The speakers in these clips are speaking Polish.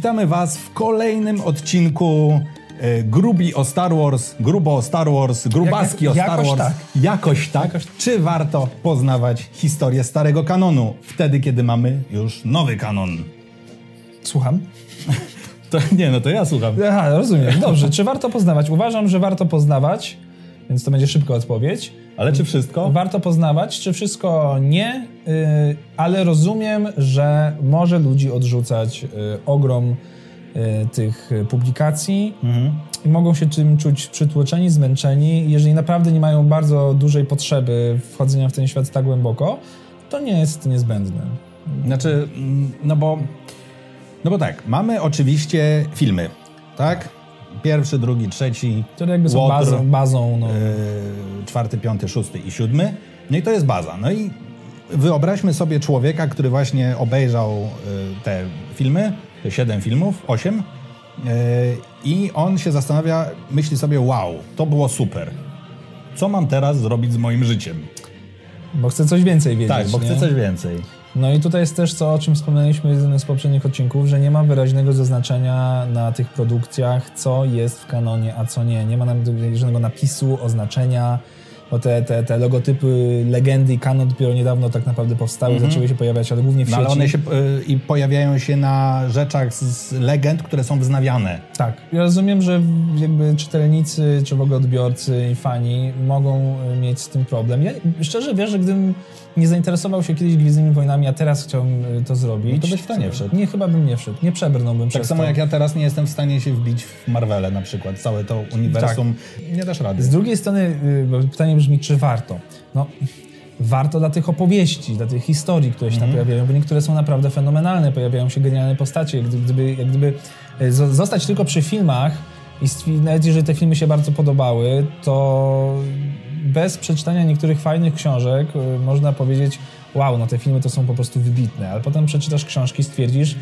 Witamy Was w kolejnym odcinku e, Grubi o Star Wars, Grubo o Star Wars, Grubaski o Jak- Star jakoś Wars. tak. Jakoś tak. Czy warto poznawać historię starego kanonu, wtedy kiedy mamy już nowy kanon? Słucham? To, nie, no to ja słucham. Aha, rozumiem. Dobrze, czy warto poznawać? Uważam, że warto poznawać, więc to będzie szybka odpowiedź. Ale czy wszystko? Warto poznawać, czy wszystko nie, yy, ale rozumiem, że może ludzi odrzucać yy, ogrom yy, tych publikacji i mogą się czym czuć przytłoczeni, zmęczeni. Jeżeli naprawdę nie mają bardzo dużej potrzeby wchodzenia w ten świat tak głęboko, to nie jest niezbędne. Znaczy, mm, no bo, no bo tak, mamy oczywiście filmy, tak? Pierwszy, drugi, trzeci, Które jakby są Łotr, bazą, bazą no, yy, czwarty, piąty, szósty i siódmy. No i to jest baza. No i wyobraźmy sobie człowieka, który właśnie obejrzał yy, te filmy, te siedem filmów, osiem, yy, i on się zastanawia, myśli sobie, wow, to było super. Co mam teraz zrobić z moim życiem? bo chcę coś więcej wiedzieć. Tak, bo nie? chcę coś więcej. No i tutaj jest też to, o czym wspomnieliśmy w jednym z poprzednich odcinków, że nie ma wyraźnego zaznaczenia na tych produkcjach, co jest w kanonie, a co nie. Nie ma nawet żadnego napisu, oznaczenia, bo te, te, te logotypy, legendy i kanon dopiero niedawno tak naprawdę powstały, zaczęły się pojawiać, ale głównie w No sieci. ale one się y, i pojawiają się na rzeczach z, z legend, które są wznawiane. Tak. Ja rozumiem, że jakby czytelnicy, czy w ogóle odbiorcy i fani mogą y, mieć z tym problem. Ja szczerze wierzę, gdybym nie zainteresował się kiedyś Gwiezdnymi Wojnami, a teraz chciałbym y, to zrobić. No to byś w to nie wszedł. Nie, chyba bym nie wszedł. Nie przebrnąłbym Tak przez samo to. jak ja teraz nie jestem w stanie się wbić w Marvele na przykład. Całe to uniwersum. Nie dasz rady. Z drugiej strony y, bo pytanie brzmi, czy warto? No, warto dla tych opowieści, dla tych historii, które się Mhm. tam pojawiają, bo niektóre są naprawdę fenomenalne, pojawiają się genialne postacie. Jak gdyby, jak gdyby zo- zostać tylko przy filmach i nawet jeżeli te filmy się bardzo podobały, to bez przeczytania niektórych fajnych książek y, można powiedzieć, wow, no te filmy to są po prostu wybitne, ale potem przeczytasz książki, stwierdzisz,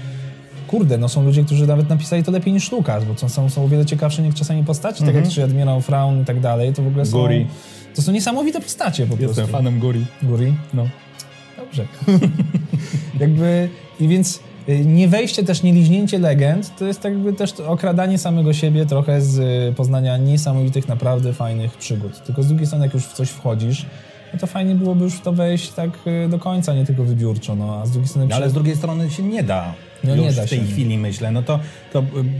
kurde, no są ludzie, którzy nawet napisali to lepiej niż Lukas, bo są, są o wiele ciekawsze niż czasami postaci, tak jak czy Admirał Fraun i tak dalej, to w ogóle są... Guri. To są niesamowite postacie po Jestem prostu. fanem Guri. Guri? No. Dobrze. jakby, i więc y, nie wejście też, nie liźnięcie legend, to jest tak jakby też okradanie samego siebie trochę z y, poznania niesamowitych, naprawdę fajnych przygód. Tylko z drugiej strony, jak już w coś wchodzisz, no to fajnie byłoby już w to wejść tak y, do końca, nie tylko wybiórczo, no a z drugiej strony... No, ale z drugiej strony się nie da. No już nie da w tej się. chwili myślę. No to, to ym,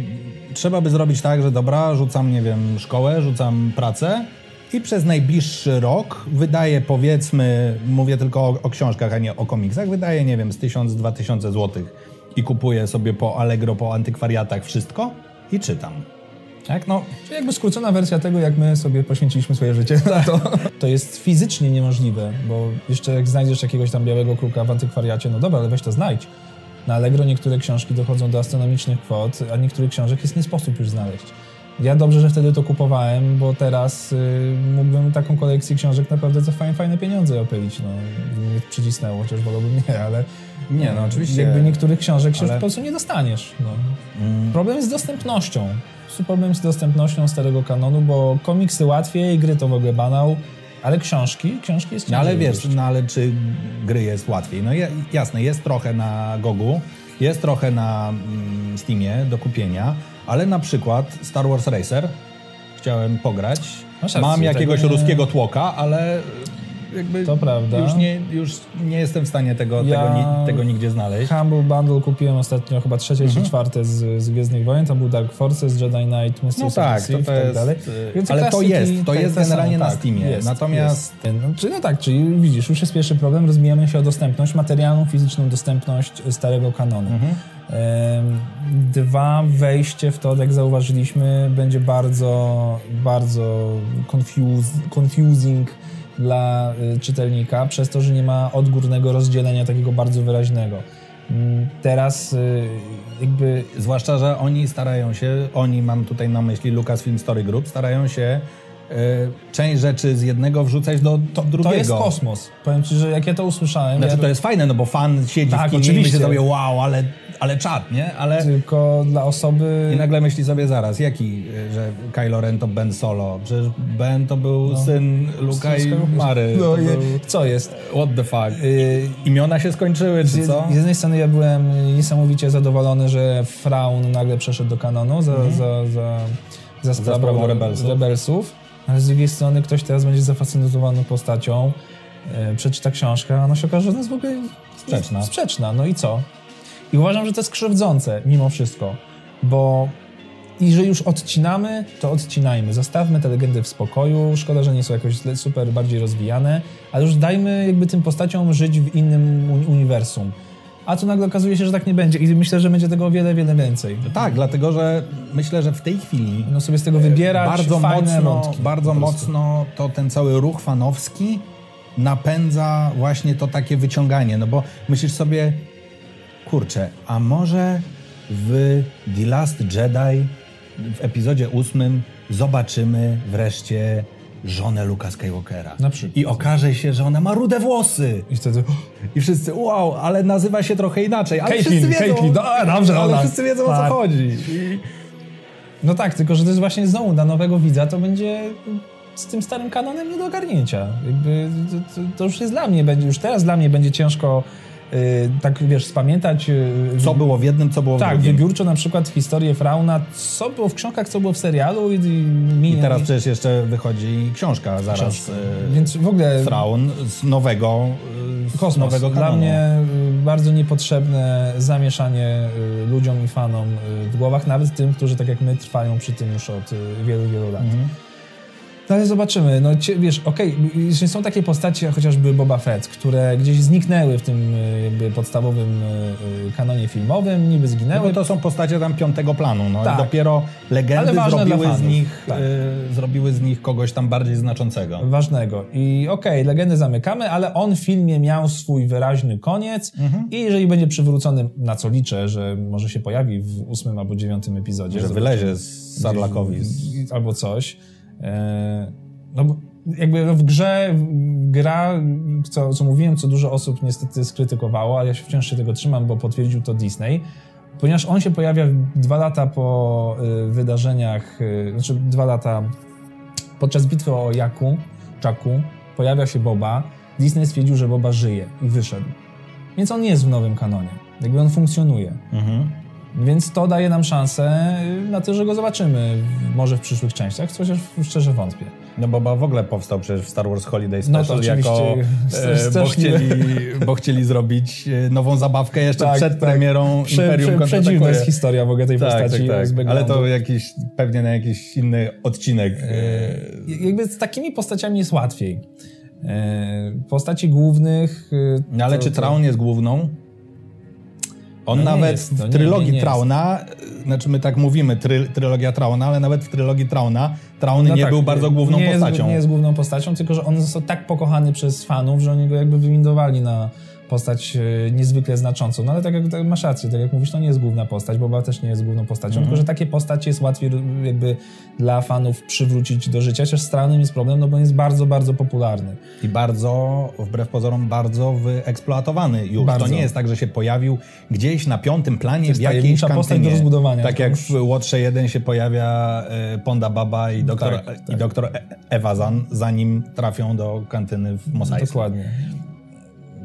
trzeba by zrobić tak, że dobra, rzucam, nie wiem, szkołę, rzucam pracę i przez najbliższy rok wydaję powiedzmy, mówię tylko o, o książkach, a nie o komiksach, wydaję, nie wiem, z 1000-2000 złotych i kupuję sobie po Allegro, po antykwariatach wszystko i czytam. Tak, no, Czyli jakby skrócona wersja tego, jak my sobie poświęciliśmy swoje życie. To, to jest fizycznie niemożliwe, bo jeszcze jak znajdziesz jakiegoś tam białego kruka w antykwariacie, no dobra, ale weź to znajdź. Na Allegro niektóre książki dochodzą do astronomicznych kwot, a niektórych książek jest nie sposób już znaleźć. Ja dobrze, że wtedy to kupowałem, bo teraz y, mógłbym taką kolekcję książek naprawdę za fajne, fajne pieniądze opylić. No, mnie przycisnęło, chociaż wolałbym nie, ale Nie, no oczywiście. jakby niektórych książek się ale- już po prostu nie dostaniesz. No. Problem jest z dostępnością. Problem z dostępnością starego kanonu, bo komiksy łatwiej, gry to w ogóle banał, ale książki, książki jest No ale ciężej wiesz, no ale czy gry jest łatwiej? No je, jasne, jest trochę na Gogu, jest trochę na mm, Steamie do kupienia, ale na przykład Star Wars Racer chciałem pograć. Rację, Mam jakiegoś nie- ruskiego tłoka, ale jakby To prawda. już nie, już nie jestem w stanie tego, Ja- tego, ni, tego nigdzie znaleźć. Humble Bundle kupiłem ostatnio chyba trzecie Mhm. czy czwarte z, z Gwiezdnych Wojen, tam był Dark Forces, Jedi Knight, Mr. No tak, to, Sith to i tak dalej. y, Więc ale to jest, to jest generalnie na tak, Steamie. jest, Natomiast jest. No, czyli, no tak, czyli widzisz, już jest pierwszy problem, rozbijamy się o dostępność, materialną, fizyczną dostępność starego kanonu. Mhm. Dwa, wejście w to, jak zauważyliśmy, będzie bardzo, bardzo confuse, confusing dla y, czytelnika, przez to, że nie ma odgórnego rozdzielenia takiego bardzo wyraźnego. Mm, Teraz y, jakby Zwłaszcza, że oni starają się, oni mam tutaj na myśli Lucasfilm Story Group, starają się e, część rzeczy z jednego wrzucać do to drugiego. To jest kosmos. Powiem ci, że jak ja to usłyszałem... Znaczy ja... to jest fajne, no bo fan siedzi Tak, w kinie i oczywiście. myśli sobie, wow, ale, ale czad, nie? Ale... Tylko dla osoby... I nagle myśli sobie zaraz, jaki, że Kylo Ren to Ben Solo? Przecież Ben to był syn Luka i Mary. No i był... co jest? What the fuck? Y, Imiona się skończyły, czy Z, co? z jednej strony ja byłem niesamowicie zadowolony, że Fraun nagle przeszedł do kanonu za, za, za, za sprawą sprawą re- rebelsów. rebelsów, ale z drugiej strony ktoś teraz będzie zafascynowany postacią, e, przeczyta książkę, a ona się okaże, że jest w ogóle Sprzeczna. sprzeczna. No i co? I uważam, że to jest krzywdzące mimo wszystko, bo i że już odcinamy, to odcinajmy. Zostawmy te legendy w spokoju. Szkoda, że nie są jakoś super bardziej rozwijane, ale już dajmy jakby tym postaciom żyć w innym uni- uniwersum. A tu nagle okazuje się, że tak nie będzie i myślę, że będzie tego o wiele, wiele więcej. Tak, dlatego że myślę, że w tej chwili No sobie z tego wybierać bardzo mocno, wątki. bardzo mocno to ten cały ruch fanowski napędza właśnie to takie wyciąganie, no bo myślisz sobie, kurczę, a może w The Last Jedi w epizodzie ósmym zobaczymy wreszcie żonę Luka Skywalkera. Na przykład. I okaże się, że ona ma rude włosy. I wtedy... I wszyscy, wow, ale nazywa się trochę inaczej. Ale Caitlyn, wszyscy wiedzą, Caitlyn, no, dobrze, ale ona. wszyscy wiedzą o Tak. co chodzi. I... No tak, tylko że to jest właśnie znowu dla nowego widza to będzie z tym starym kanonem nie do ogarnięcia. Jakby to, to, to już jest dla mnie, będzie, już teraz dla mnie będzie ciężko tak wiesz, spamiętać. y, Co było w jednym, co było w Tak, drugim. wybiórczo na przykład historię Frauna, co było w książkach, co było w serialu i, i, I teraz przecież jeszcze wychodzi książka zaraz. książki. e, Więc w ogóle Fraun z nowego, z kosmos. nowego Dla mnie y, bardzo niepotrzebne zamieszanie y, ludziom i fanom y, w głowach, nawet tym, którzy tak jak my trwają przy tym już od y, wielu, wielu lat. Mhm. No ale zobaczymy. No, wiesz, okej, okay, są takie postacie, jak chociażby Boba Fett, które gdzieś zniknęły w tym y, jakby podstawowym y, y, kanonie filmowym, niby No zginęły. bo to są postacie tam piątego planu. No. Tak. I dopiero legendy zrobiły z, nich, Tak. e, zrobiły z nich kogoś tam bardziej znaczącego. ważnego. I okej, legendy zamykamy, ale on w filmie miał swój wyraźny koniec Mhm. i jeżeli będzie przywrócony, na co liczę, że może się pojawi w ósmym albo dziewiątym epizodzie. Że wylezie z Sarlakowi. albo coś. E, no bo jakby w grze gra, co, co mówiłem, co dużo osób niestety skrytykowało, ale ja się wciąż się tego trzymam, bo potwierdził to Disney. Ponieważ on się pojawia dwa lata po y, wydarzeniach, y, znaczy dwa lata podczas bitwy o Jaku, Czaku, pojawia się Boba. Disney stwierdził, że Boba żyje i wyszedł. Więc on jest w nowym kanonie. Jakby on funkcjonuje. Mhm. Więc to daje nam szansę y, na to, że go zobaczymy może w przyszłych częściach, chociaż szczerze wątpię. No bo w ogóle powstał przecież w Star Wars Holiday No to Special jako, e, bo, chcieli, bo chcieli zrobić e, nową zabawkę jeszcze Tak, przed tak. premierą Prze, Imperium prze, przedziwna jest historia w ogóle tej Tak, postaci. tak, tak. Ale to jakiś, pewnie na jakiś inny odcinek. e, Y, Jakby z takimi postaciami jest łatwiej. E, Postaci głównych... y, No ale to- czy Traun jest główną? On No nie nawet jest, w nie, trylogii nie, nie jest. Trauna, znaczy my tak mówimy, try, trylogia Trauna, ale nawet w trylogii Trauna Traun No nie tak, był bardzo główną nie postacią. Jest, nie jest główną postacią, tylko że on został tak pokochany przez fanów, że oni go jakby wywindowali na postać e, niezwykle znaczącą. No ale tak jak tak masz rację, tak jak mówisz, to nie jest główna postać, Boba też nie jest główną postacią, Mhm. tylko że takie postacie jest łatwiej jakby dla fanów przywrócić do życia, chociaż z Traunem jest problem, no bo on jest bardzo, bardzo popularny. I bardzo, wbrew pozorom, bardzo wyeksploatowany już. Bardzo. To nie jest tak, że się pojawił gdzieś na piątym planie w jakiejś tajemnicza postać kantynie. do rozbudowania. Tak jak w Łotrze 1 się pojawia e, Ponda Baba i doktor, Tak, tak. i doktor E- Ewazan, zanim trafią do kantyny w Mos Eisley. Dokładnie.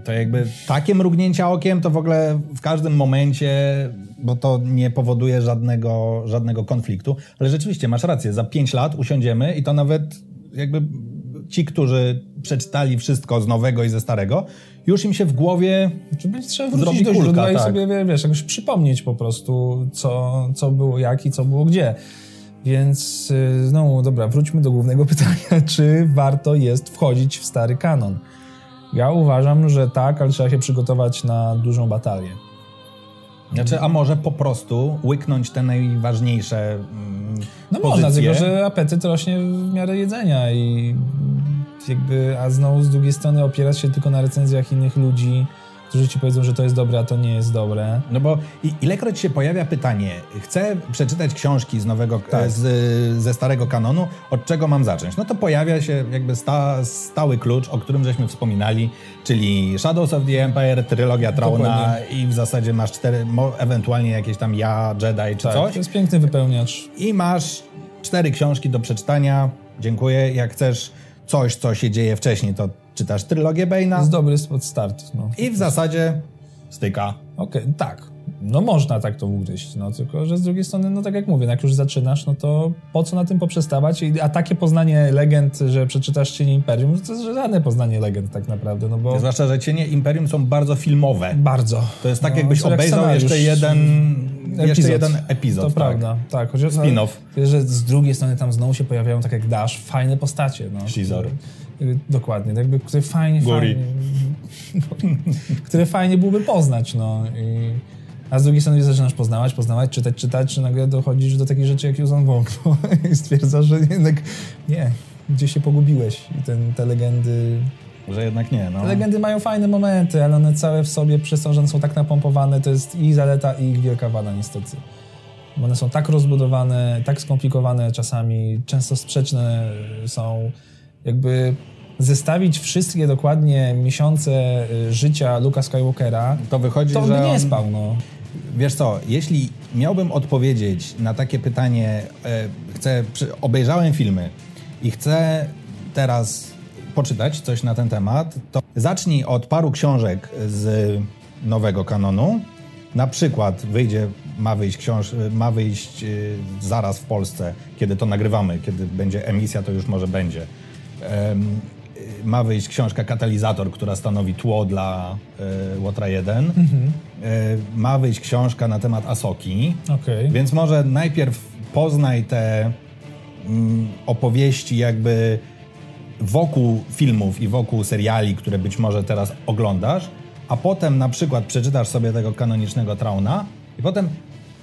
To jakby takie mrugnięcia okiem to w ogóle w każdym momencie, bo to nie powoduje żadnego, żadnego konfliktu. Ale rzeczywiście, masz rację, za pięć lat usiądziemy i to nawet jakby ci, którzy przeczytali wszystko z nowego i ze starego, już im się w głowie Czy będzie trzeba wrócić do źródła i tak. sobie, wie- wiesz, jakoś przypomnieć po prostu, co, co było jak i co było gdzie. Więc y, znowu, dobra, wróćmy do głównego pytania, czy warto jest wchodzić w stary kanon? Ja uważam, że tak, ale trzeba się przygotować na dużą batalię. Znaczy, a może po prostu łyknąć te najważniejsze mm, No pozycje. można, tylko że apetyt rośnie w miarę jedzenia i jakby, a znowu z drugiej strony opierać się tylko na recenzjach innych ludzi, którzy ci powiedzą, że to jest dobre, a to nie jest dobre. No bo ilekroć się pojawia pytanie, chcę przeczytać książki z nowego, Tak. z, ze starego kanonu, od czego mam zacząć? No to pojawia się jakby sta, stały klucz, o którym żeśmy wspominali, czyli Shadows of the Empire, trylogia Trauna i w zasadzie masz cztery, ewentualnie jakieś tam ja, Jedi czy Tak, coś to jest piękny wypełniacz. i masz cztery książki do przeczytania. Dziękuję. Jak chcesz coś, co się dzieje wcześniej, to czytasz trylogię To Bane'a jest dobry spod start. No. i w zasadzie styka. Okej, tak. No można tak to ugryźć, no tylko, że z drugiej strony, no tak jak mówię, jak już zaczynasz, no to po co na tym poprzestawać? A takie poznanie legend, że przeczytasz Cienie Imperium, to jest żadne poznanie legend tak naprawdę, no bo Zwłaszcza, że Cienie Imperium są bardzo filmowe. bardzo. To jest tak, No, jakbyś jak obejrzał scenariusz. jeszcze jeden jeszcze Epizod. jeden epizod. To tak. prawda, tak. Chociaż, Spin-off. Wiesz, że z drugiej strony tam znowu się pojawiają, tak jak Dash, fajne postacie. No, Shizor. Które- Dokładnie, jakby, które fajnie, Guri. fajnie, które fajnie byłoby poznać, no. I, a z drugiej strony zaczynasz poznawać, poznawać, czytać, czytać, czy nagle dochodzisz do takich rzeczy jak Yuzon Wong no, i stwierdzasz, że jednak nie, gdzie się pogubiłeś. I ten, te legendy Że jednak nie, no. legendy mają fajne momenty, ale one całe w sobie, przez to, że one są tak napompowane, to jest i zaleta, i ich wielka wada niestety. Bo one są tak rozbudowane, tak skomplikowane czasami, często sprzeczne są. Jakby zestawić wszystkie dokładnie miesiące y, życia Luka Skywalkera, To wychodzi, to że by nie spał, no. Wiesz co, jeśli miałbym odpowiedzieć na takie pytanie, e, chcę, obejrzałem filmy i chcę teraz poczytać coś na ten temat, to zacznij od paru książek z nowego kanonu. Na przykład wyjdzie, ma wyjść, książ, ma wyjść e, zaraz w Polsce, kiedy to nagrywamy, kiedy będzie emisja, to już może będzie. Em, ma wyjść książka Katalizator, która stanowi tło dla e, Łotra 1. E, ma wyjść książka na temat Asoki. Okej. Więc może najpierw poznaj te mm, opowieści jakby wokół filmów i wokół seriali, które być może teraz oglądasz, a potem na przykład przeczytasz sobie tego kanonicznego Trauna i potem,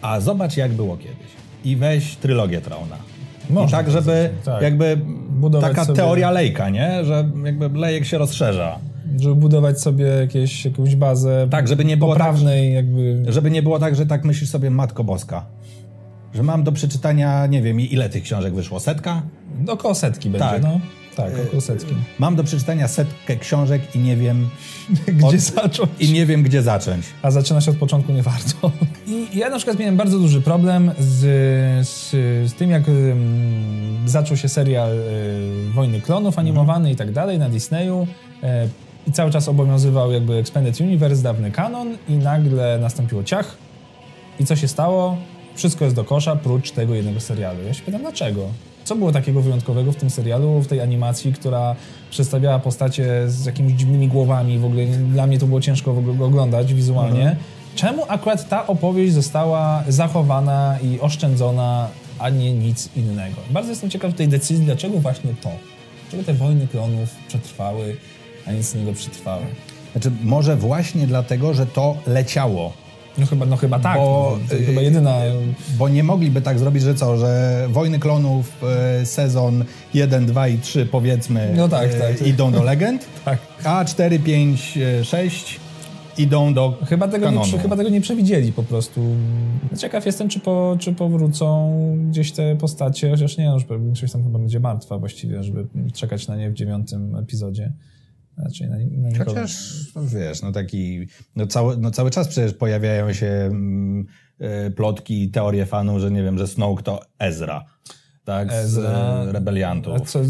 a zobacz jak było kiedyś. I weź trylogię Trauna. I Można tak, żeby tak. jakby Budować taka sobie- teoria lejka, nie? Że jakby lejek się rozszerza. Żeby budować sobie jakieś, jakąś bazę Tak, żeby nie było tak, poprawnej, jakby... Żeby nie było tak, że tak myślisz sobie Matko Boska. Że mam do przeczytania, nie wiem, ile tych książek wyszło? Setka? Około setki będzie, Tak. no. Tak, około setki. Mam do przeczytania setkę książek i nie wiem, Gdzie Od- zacząć? i nie wiem gdzie zacząć. A zaczyna się od początku nie warto. I ja na przykład miałem bardzo duży problem z, z, z tym, jak zaczął się serial y, Wojny Klonów animowany i tak dalej na Disneyu. E, I cały czas obowiązywał jakby Expanded Universe, dawny kanon i nagle nastąpiło ciach. I co się stało? Wszystko jest do kosza, prócz tego jednego serialu. Ja się pytam, dlaczego? Co było takiego wyjątkowego w tym serialu, w tej animacji, która przedstawiała postacie z jakimiś dziwnymi głowami, w ogóle dla mnie to było ciężko w ogóle oglądać wizualnie. Czemu akurat ta opowieść została zachowana i oszczędzona, a nie nic innego? Bardzo jestem ciekaw tej decyzji, dlaczego właśnie to? Dlaczego te wojny klonów przetrwały, a nic innego przetrwały? Znaczy, może właśnie dlatego, że to leciało. No chyba, no chyba tak, Bo, no, to y, chyba jedyna... Bo nie mogliby tak zrobić, że co, że Wojny Klonów e, sezon 1, 2 i 3 powiedzmy No tak, e, tak. idą do legend, Tak. a 4, 5, e, 6 idą do Chyba tego, nie, kanonu. prze- chyba tego nie przewidzieli po prostu. Ciekaw jestem, czy, po, czy powrócą gdzieś te postacie, chociaż nie, już większość tam chyba będzie martwa właściwie, żeby czekać na nie w dziewiątym epizodzie. Raczej na, na nikogo. Chociaż, no wiesz, no taki, no cały, no cały czas przecież pojawiają się mm, e, plotki i teorie fanów, że nie wiem, że Snoke to Ezra, tak, z Ezra. e, rebeliantów, A co,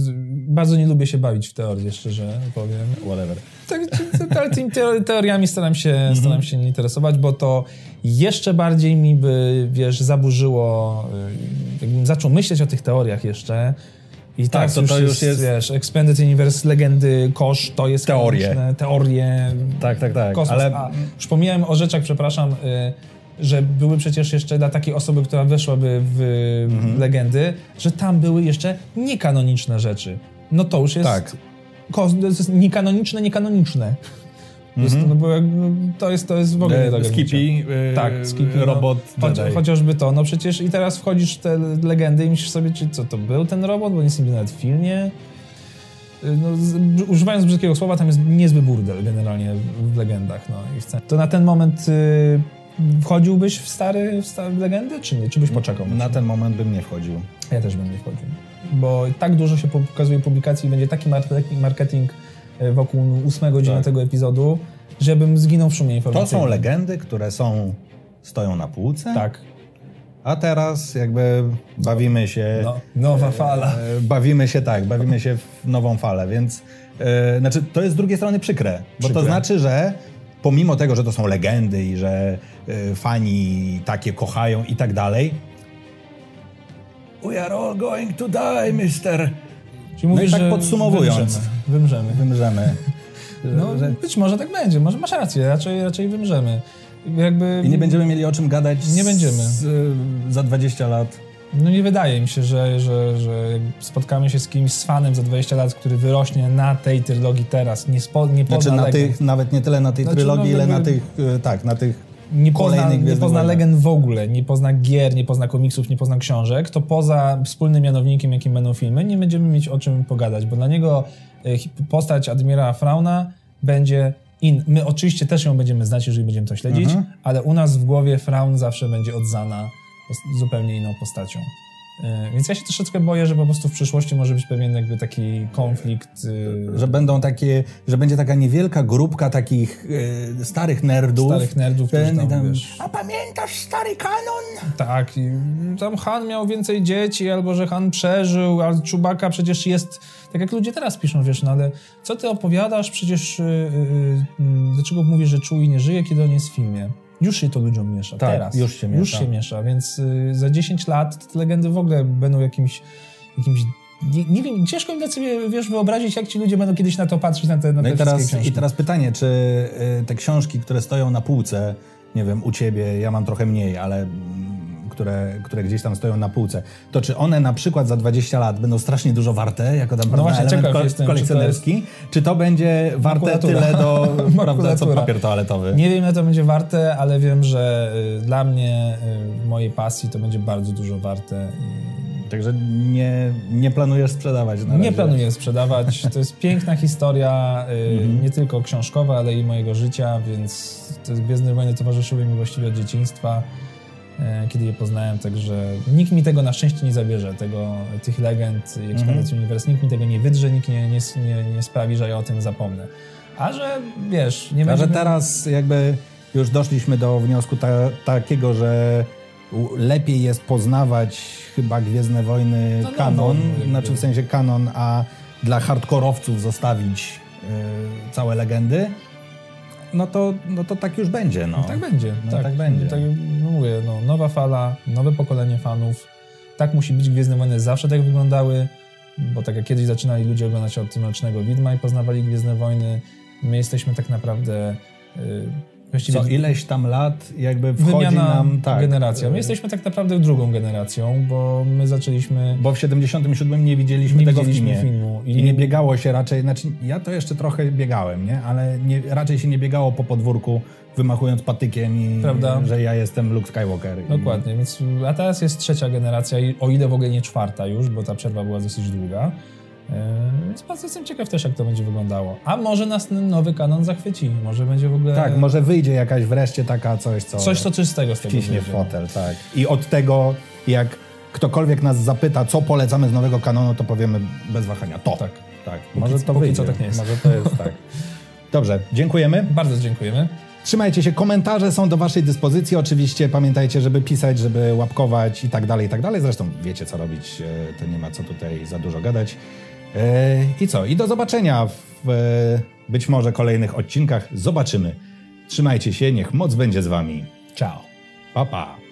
bardzo nie lubię się bawić w teorie, szczerze powiem. whatever. Tak, ale tymi teo- teoriami staram się, staram się nie interesować, bo to jeszcze bardziej mi by, wiesz, zaburzyło, y, jakbym zaczął myśleć o tych teoriach jeszcze. I Tak, tak, to już to jest, już jest- wiesz, Expanded Universe, legendy, kosz, to jest Teorie. teorie, Tak, tak, tak, kosmos. ale A, już pomijałem o rzeczach, przepraszam, y, że były przecież jeszcze dla takiej osoby, która weszłaby w Mhm. legendy, że tam były jeszcze niekanoniczne rzeczy. No to już jest Tak. Kos, to jest niekanoniczne, niekanoniczne. Prostu, no bo jak- no, to, jest, to jest w ogóle nie e, ogarnięcia. Skippy, e, Tak, Skippy, no. robot Choć, chociażby to, no przecież i teraz wchodzisz w te legendy i myślisz sobie, czy co to był ten robot, bo nic nie nawet w filmie. no, z, używając brzydkiego słowa, tam jest niezły burdel generalnie w legendach. No, i. To na ten moment y, wchodziłbyś w stare, w stare legendy, czy nie? Czy byś poczekał? Na ten moment bym nie wchodził. Ja też bym nie wchodził. Bo tak dużo się pokazuje publikacji i będzie taki marketing wokół ósmego, dziewiątego epizodu, żebym zginął w szumie To informacyjnym. są legendy, które są, stoją na półce, Tak. a teraz jakby bawimy się... No, nowa fala. E, Bawimy się tak, bawimy się w nową falę, więc e, znaczy to jest z drugiej strony przykre, bo Przykre. to znaczy, że pomimo tego, że to są legendy i że e, fani takie kochają i tak dalej, we are all going to die, mister. Czyli mówisz, i tak podsumowując. Wymrzemy. wymrzemy. Wymrzemy. No, być może tak będzie, może masz rację, raczej, raczej wymrzemy. Jakby, I nie będziemy mieli o czym gadać Nie będziemy. Z, e, za 20 lat. No nie wydaje mi się, że, że, że spotkamy się z kimś, z fanem za 20 lat, który wyrośnie na tej trylogii teraz, nie, spo, nie pozna Znaczy na tych, nawet nie tyle na tej Znaczy, trylogii, no, ile na jakby- tych, e, tak, na tych nie pozna, nie pozna legend w ogóle, nie pozna gier, nie pozna komiksów, nie pozna książek, to poza wspólnym mianownikiem, jakim będą filmy, nie będziemy mieć o czym pogadać, bo dla niego e, postać admirała Frauna będzie in. My oczywiście też ją będziemy znać, jeżeli będziemy to śledzić, Mhm. ale u nas w głowie Fraun zawsze będzie odzana zupełnie inną postacią. E, Więc ja się troszeczkę boję, że po prostu w przyszłości może być pewien jakby taki konflikt. e, że będą takie, że będzie taka niewielka grupka takich e, starych nerdów. Starych nerdów, którzy tam, tam, wiesz- A pamiętasz stary kanon? Tak, i tam Han miał więcej dzieci, albo że Han przeżył, a Czubaka przecież jest, tak jak ludzie teraz piszą, wiesz, no ale co ty opowiadasz, przecież yy, yy, dlaczego mówisz, że Chewie nie żyje, kiedy on jest w filmie? Już się to ludziom miesza, Tak, teraz. już się miesza. Już się miesza, więc yy, za 10 lat te legendy w ogóle będą jakimś, jakimś nie, nie wiem, ciężko mi na sobie, wiesz, wyobrazić, jak ci ludzie będą kiedyś na to patrzeć, na te, na No te i teraz, książki. I teraz pytanie, czy e, te książki, które stoją na półce, nie wiem, u ciebie, ja mam trochę mniej, ale które, które gdzieś tam stoją na półce, to czy one na przykład za 20 lat będą strasznie dużo warte, jako tam No właśnie, element ciekaw jestem, czy to kolekcjonerski, czy to będzie warte tyle do, prawda, co papier toaletowy? Nie wiem, ile to będzie warte, ale wiem, że y, dla mnie, y, mojej pasji, to będzie bardzo dużo warte. Także nie, nie planujesz sprzedawać na nie razie. planuję sprzedawać. To jest piękna historia, y, Mhm. nie tylko książkowa, ale i mojego życia, więc to jest Gwiezdne Wojny towarzyszyły mi właściwie od dzieciństwa, kiedy je poznałem, także nikt mi tego na szczęście nie zabierze, tego, tych legend i ekspandacji uniwersum, nikt mi tego nie wydrze, nikt nie, nie, nie, nie sprawi, że ja o tym zapomnę. A że, wiesz, nie A będzie... że teraz jakby już doszliśmy do wniosku ta, takiego, że lepiej jest poznawać chyba Gwiezdne Wojny No, no, kanon, no, znaczy w sensie kanon, a dla hardkorowców zostawić y, całe legendy, no to, no to tak już będzie. No. Tak będzie. No tak, tak będzie. Tak, no mówię, no, nowa fala, nowe pokolenie fanów. Tak musi być. Gwiezdne Wojny zawsze tak wyglądały, bo tak jak kiedyś zaczynali ludzie oglądać od Mrocznego Widma i poznawali Gwiezdne Wojny, my jesteśmy tak naprawdę y, właściwie Co ileś tam lat jakby wchodzi wymiana nam... Tak, generacja. My jesteśmy tak naprawdę drugą generacją, bo my zaczęliśmy... Bo w 77 nie widzieliśmy Nie tego widzieliśmy kinie. filmu. I- I nie biegało się raczej, znaczy ja to jeszcze trochę biegałem, nie? Ale nie, raczej się nie biegało po podwórku wymachując patykiem i Prawda. że ja jestem Luke Skywalker. I- Dokładnie, więc, a teraz jest trzecia generacja, i o ile w ogóle nie czwarta już, bo ta przerwa była dosyć długa. E, Więc bardzo jestem ciekaw też, jak to będzie wyglądało. A może nas ten nowy kanon zachwyci, może będzie w ogóle Tak, może wyjdzie jakaś wreszcie taka coś, co coś, co czystego z tego ciśnie fotel, tak. I od tego, jak ktokolwiek nas zapyta, co polecamy z nowego kanonu, to powiemy bez wahania to. Tak. tak. Póki- Może to póki wyjdzie. co tak nie jest. Może to jest tak. Dobrze, dziękujemy. Bardzo dziękujemy. Trzymajcie się, komentarze są do waszej dyspozycji. Oczywiście pamiętajcie, żeby pisać, żeby łapkować i tak dalej, i tak dalej. Zresztą wiecie, co robić, e, to nie ma co tutaj za dużo gadać. E, I co? I do zobaczenia w e, być może kolejnych odcinkach. Zobaczymy. Trzymajcie się, niech moc będzie z wami. Ciao. Pa, pa.